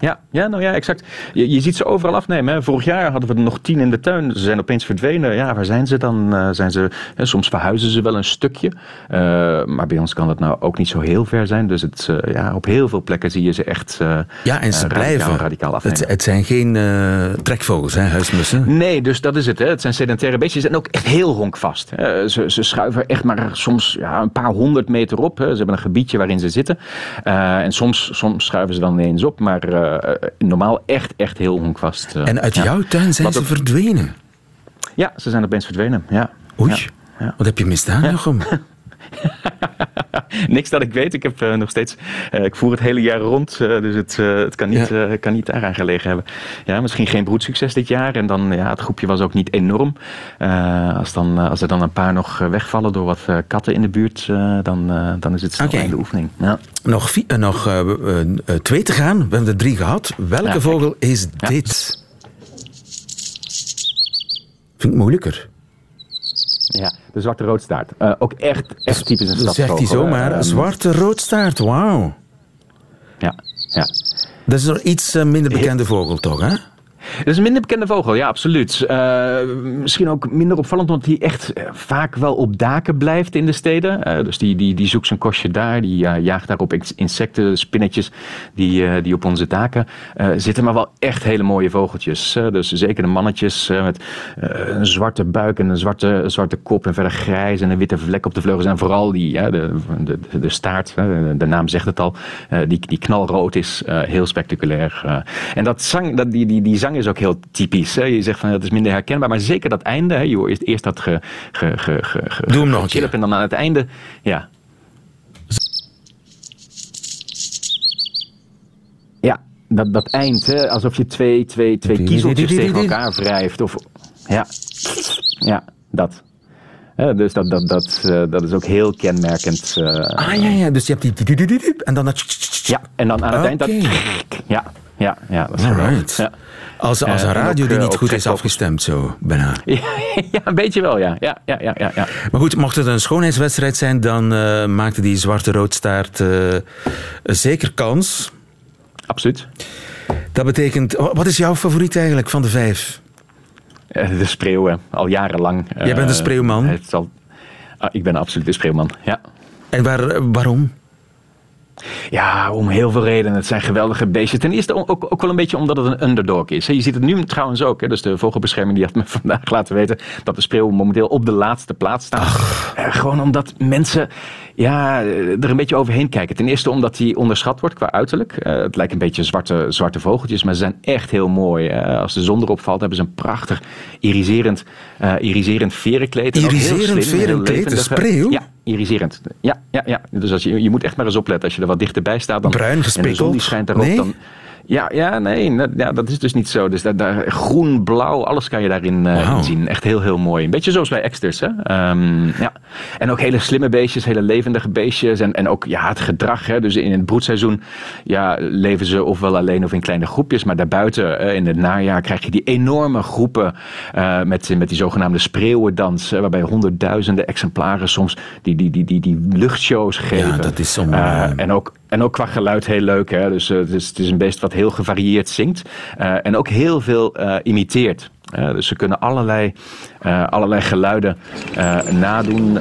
Ja, ja, nou ja, exact. Je, je ziet ze overal afnemen. Hè. Vorig jaar hadden we er nog tien in de tuin. Ze zijn opeens verdwenen. Ja, waar zijn ze dan? Eh, zijn ze, hè, soms verhuizen ze wel een stukje. Eh, maar bij ons kan dat nou ook niet zo heel ver zijn. Dus het, eh, ja, op heel veel plekken zie je ze echt
Ja, en ze
radicaal,
blijven.
radicaal afnemen.
het, het zijn geen trekvogels, hè, huismussen.
Nee, dus dat is het. Hè. Het zijn sedentaire beestjes en ook echt heel honkvast. Ze, ze schuiven echt maar soms ja, een paar honderd meter op. Hè. Ze hebben een gebiedje waarin ze zitten. En soms, soms schuiven ze dan ineens op. Maar normaal echt, echt heel honkvast. eh.
En uit
Ja.
jouw tuin zijn
Wat
ze
ook-
verdwenen.
Ja, ze zijn opeens verdwenen. Ja.
Oei,
Ja. Ja.
wat heb je misdaan, Jochem?
Niks dat ik weet. Ik heb eh, nog steeds. eh, ik voer het hele jaar rond. eh, dus het, het kan, niet,
Ja.
kan niet daaraan gelegen hebben. Ja, misschien geen broedsucces dit jaar. En dan, ja, het groepje was ook niet enorm. Als, dan, als er dan een paar nog wegvallen door wat katten in de buurt, dan, dan is het snel
Oké.
in de oefening. Ja.
Nog, nog twee te gaan. We hebben er drie gehad. Welke
Ja,
vogel is dit? Vind ik moeilijker.
Ja, de zwarte roodstaart. Eh, ook echt, echt typisch een
Dat
stadsvogel.
zegt hij zomaar.
eh,
Een zwarte roodstaart, wauw.
Ja, ja.
Dat is nog iets eh, minder bekende vogel, toch, hè?
Het is een minder bekende vogel, ja, absoluut. Eh, misschien ook minder opvallend, omdat hij echt eh, vaak wel op daken blijft in de steden. Eh, dus die, die, die zoekt zijn kostje daar, die jaagt daar op ex- insecten, spinnetjes die, die op onze daken zitten. Maar wel echt hele mooie vogeltjes. Dus zeker de mannetjes met een zwarte buik en een zwarte, zwarte kop en verder grijs en een witte vlek op de vleugels. En vooral die, de, de, de staart, de naam zegt het al, die, die knalrood is, heel spectaculair. en dat zang, dat, die, die, die zang is ook heel typisch. Hè. Je zegt van dat is minder herkenbaar, maar zeker dat einde. Hè. Je hoort eerst, dat ge, ge, ge, ge, ge-
Doe hem nog een keer.
En dan aan het einde, ja. Ja, dat, dat eind, hè, alsof je twee, twee, twee kiezeltjes tegen elkaar wrijft. Of, ja, ja, dat. Hè, dus dat, dat, dat, eh, dat is ook heel kenmerkend. eh,
Ah, ja, ja. Dus je hebt die... En dan dat...
ja, en dan aan het eind dat... Ja, ja, ja. Dat is.
Alright.
Ja.
Als, als een
Eh, en
radio die niet goed is afgestemd, zo, bijna.
Ja, ja, een beetje wel, ja. Ja, ja, ja, ja, ja.
Maar goed, mocht het een schoonheidswedstrijd zijn, dan eh, maakte die zwarte roodstaart eh, zeker kans.
Absoluut.
Dat betekent... wa- Wat is jouw favoriet eigenlijk van de vijf?
De spreeuwen, al jarenlang.
Jij bent een
Eh,
spreeuwman?
Het zal... Ah, ik ben absoluut een spreeuwman, ja.
En waar, waarom?
Ja, om heel veel redenen. Het zijn geweldige beestjes. Ten eerste ook, ook wel een beetje omdat het een underdog is. Je ziet het nu trouwens ook. Hè. Dus de vogelbescherming die had me vandaag laten weten dat de spreeuw momenteel op de laatste plaats staat. Eh, gewoon omdat mensen ja, er een beetje overheen kijken. Ten eerste omdat hij onderschat wordt qua uiterlijk. Eh, het lijkt een beetje zwarte, zwarte vogeltjes, maar ze zijn echt heel mooi. Eh, als de zon erop valt, hebben ze een prachtig iriserend, eh iriserend verenkleed.
Iriserend verenkleed, een spreeuw?
Ja, iriserend. Ja, ja, ja. Dus als je, je moet echt maar eens opletten. Als je er wat dichterbij staat, dan,
Bruin
en de zon
gespikkeld?
die schijnt daarop,
Nee?
dan... Ja, ja, nee, dat- ja, dat is dus niet zo. Dus daar, daar, groen, blauw, alles kan je daarin eh, zien. Echt heel, heel mooi. Een beetje zoals bij Exters, hè. Ehm, ja. En ook hele slimme beestjes, hele levendige beestjes. En, en ook ja, het gedrag, hè. Dus in het broedseizoen ja, leven ze ofwel alleen of in kleine groepjes. Maar daarbuiten, eh, in het najaar, krijg je die enorme groepen eh, met, met die zogenaamde spreeuwendans. waarbij honderdduizenden exemplaren soms die, die, die, die, die luchtshows geven.
dat is om,
eh, en, ook, en ook qua geluid heel leuk. Hè? Dus eh, het, is, het is een beest wat heel gevarieerd zingt. eh, en ook heel veel eh, imiteert. Dus ze kunnen allerlei, allerlei geluiden nadoen.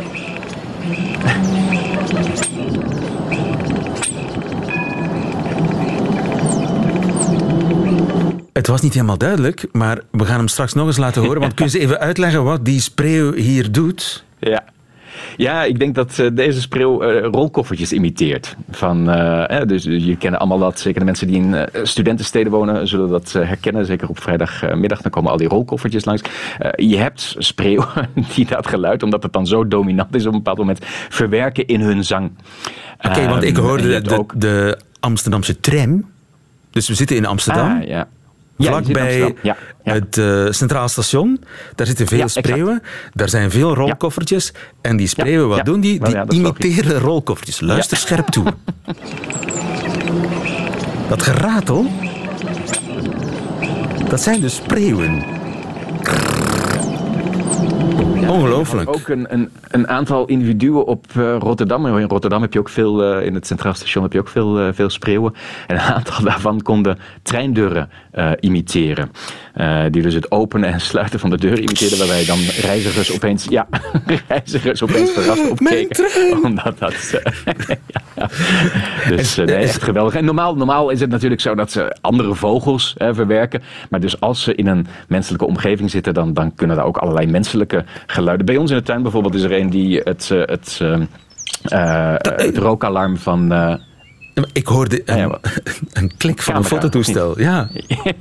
Het was niet helemaal duidelijk, maar we gaan hem straks nog eens laten horen. Want kun je even uitleggen wat die spreeuw hier doet?
Ja. Ja, ik denk dat eh, deze spreeuw eh, rolkoffertjes imiteert. Van, eh, dus je kennen allemaal dat, zeker de mensen die in studentensteden wonen, zullen dat herkennen. Zeker op vrijdagmiddag, dan komen al die rolkoffertjes langs. Je hebt spreeuwen die dat geluid, omdat het dan zo dominant is op een bepaald moment, verwerken in hun zang.
Oké, want ik
Ehm,
hoorde de, de, de Amsterdamse tram. Dus we zitten in Amsterdam.
Ah, ja.
Vlakbij.
Ja, ja.
het eh, Centraal Station. Daar zitten veel
Ja, exact.
spreeuwen. Daar zijn veel rolkoffertjes. En die spreeuwen, wat doen die? Die imiteren rolkoffertjes. Luister scherp toe. Dat geratel, dat zijn de spreeuwen. Ongelooflijk.
Ook een, een, een aantal individuen op eh, Rotterdam. In Rotterdam heb je ook veel, eh, in het Centraal Station heb je ook veel, eh, veel spreeuwen. En een aantal daarvan konden treindeuren eh, imiteren. Eh, die dus het openen en sluiten van de deur imiteerden. Waarbij dan reizigers opeens, ja, reizigers opeens verrast opkeken. Omdat dat... ja, ja. Dus nee, echt geweldig. En normaal, normaal is het natuurlijk zo dat ze andere vogels verwerken. Maar dus als ze in een menselijke omgeving zitten, dan, dan kunnen daar ook allerlei menselijke geluiden. Bij ons in de tuin bijvoorbeeld is er een die het, eh, het, eh, eh, het rookalarm van.
Ik hoorde een,
Ja,
een klik van een fototoestel. Ja,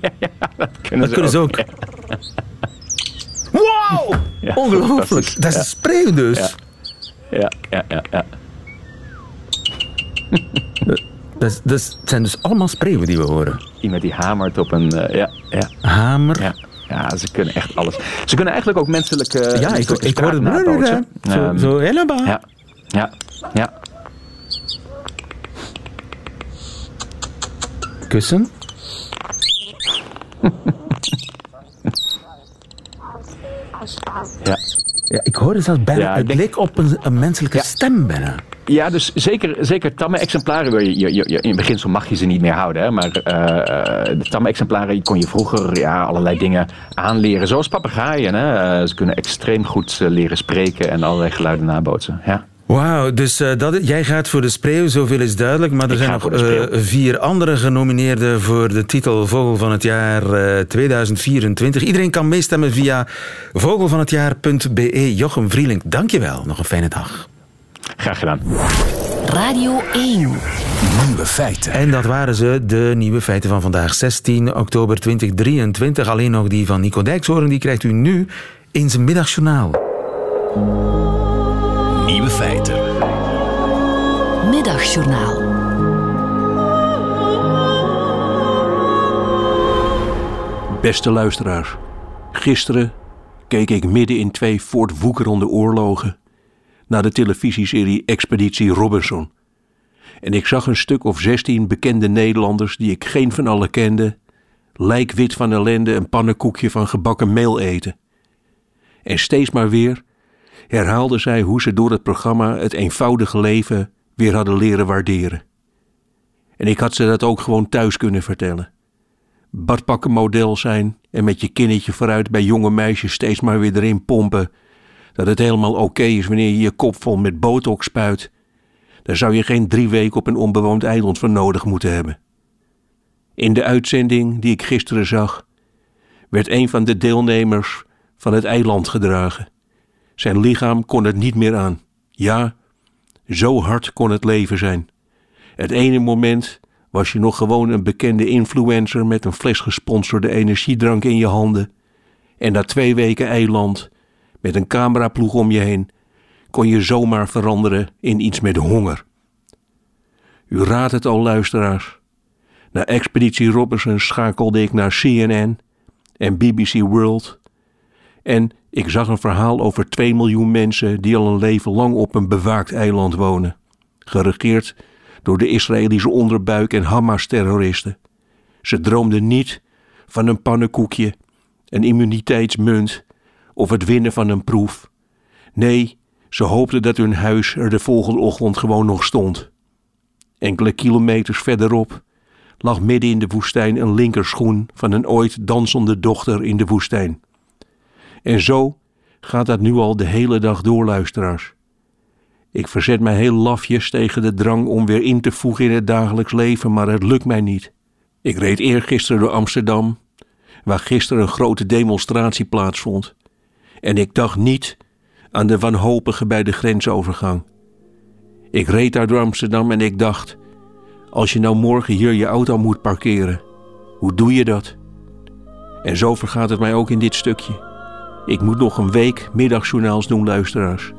kunnen
dat kunnen ze ook. Wow!
Ja,
Ongelooflijk. Dat is een spreeuw dus.
Ja, ja, ja, ja.
Dat, dat zijn dus allemaal spreeuwen die we horen.
Iemand die hamert op een. ja, ja,
Hamer.
Ja. Ze kunnen echt alles. Ze kunnen eigenlijk ook menselijke.
Ja, ik, ik hoorde
spraak nabootsen.
Zo,
Ehm,
zo helemaal.
Ja, ja, ja.
Kussen.
ja.
Ja, ik hoorde zelfs bijna,
Ja,
het
denk-
leek op een, een menselijke
Ja.
stem bijna.
Ja, dus zeker, zeker tamme exemplaren. wil Je, je, je, in het beginsel mag je ze niet meer houden. Hè? Maar eh, eh, de tamme exemplaren kon je vroeger ja, allerlei dingen aanleren. Zoals papegaaien. Hè? Eh, ze kunnen extreem goed leren spreken en allerlei geluiden nabootsen. Ja.
Wauw, dus eh, dat, jij gaat voor de spreeuw, zoveel is duidelijk. Maar er
Ik
zijn nog eh, vier andere genomineerden voor de titel Vogel van het jaar eh, 2024. Iedereen kan meestemmen via vogelvanhetjaar.be. Jochem Vrielink, dankjewel. Nog een fijne dag.
Graag gedaan.
Radio 1.
Nieuwe feiten.
En dat waren ze, de nieuwe feiten van vandaag, 16 oktober 2023. Alleen nog die van Nico Dijkshoorn, die krijgt u nu in zijn middagjournaal.
Nieuwe feiten.
Middagjournaal.
Beste luisteraars, gisteren keek ik midden in twee voortwoekerende oorlogen naar de televisieserie Expeditie Robinson. En ik zag een stuk of zestien bekende Nederlanders die ik geen van allen kende, lijkwit van ellende een pannenkoekje van gebakken meel eten. En steeds maar weer herhaalden zij hoe ze door het programma het eenvoudige leven weer hadden leren waarderen. En ik had ze dat ook gewoon thuis kunnen vertellen badpakkenmodel zijn en met je kinnetje vooruit bij jonge meisjes steeds maar weer erin pompen. Dat het helemaal oké is wanneer je je kop vol met botox spuit. Daar zou je geen drie weken op een onbewoond eiland voor nodig moeten hebben. In de uitzending die ik gisteren zag, werd een van de deelnemers van het eiland gedragen. Zijn lichaam kon het niet meer aan. Ja, zo hard kon het leven zijn. Het ene moment was je nog gewoon een bekende influencer met een fles gesponsorde energiedrank in je handen. En na twee weken eiland, met een cameraploeg om je heen, kon je zomaar veranderen in iets met honger. U raadt het al, luisteraars. Na Expeditie Robinson schakelde ik naar CNN en BBC World. En ik zag een verhaal over 2 miljoen mensen die al een leven lang op een bewaakt eiland wonen. Geregeerd door de Israëlische onderbuik en Hamas-terroristen. Ze droomden niet van een pannenkoekje, een immuniteitsmunt of het winnen van een proef. Nee, ze hoopten dat hun huis er de volgende ochtend gewoon nog stond. Enkele kilometers verderop lag midden in de woestijn een linkerschoen van een ooit dansende dochter in de woestijn. En zo gaat dat nu al de hele dag door, luisteraars. Ik verzet mij heel lafjes tegen de drang om weer in te voegen in het dagelijks leven, maar het lukt mij niet. Ik reed eergisteren door Amsterdam, waar gisteren een grote demonstratie plaatsvond. En ik dacht niet aan de wanhopigen bij de grensovergang. Ik reed daar door Amsterdam en ik dacht: als je nou morgen hier je auto moet parkeren, hoe doe je dat? En zo vergaat het mij ook in dit stukje. Ik moet nog een week middagjournaals doen, luisteraars.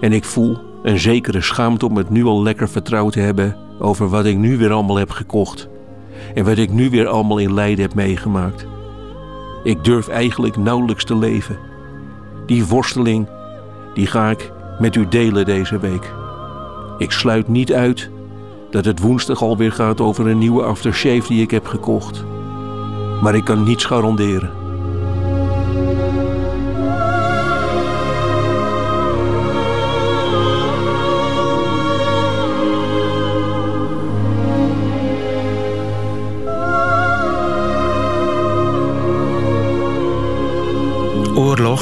En ik voel een zekere schaamte om het nu al lekker vertrouwd te hebben over wat ik nu weer allemaal heb gekocht. En wat ik nu weer allemaal in Leiden heb meegemaakt. Ik durf eigenlijk nauwelijks te leven. Die worsteling, die ga ik met u delen deze week. Ik sluit niet uit dat het woensdag alweer gaat over een nieuwe aftershave die ik heb gekocht. Maar ik kan niets garanderen.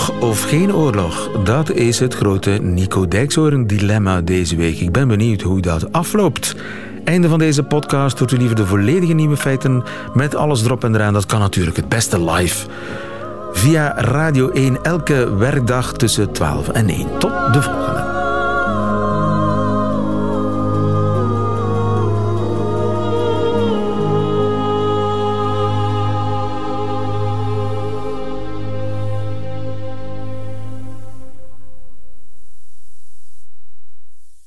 Of geen oorlog? Dat is het grote Nico Dijkshoorn dilemma deze week. Ik ben benieuwd hoe dat afloopt. Einde van deze podcast. Doet u liever de volledige nieuwe feiten met alles erop en eraan. Dat kan natuurlijk het beste live. Via Radio 1 elke werkdag tussen 12 en 1. Tot de volgende.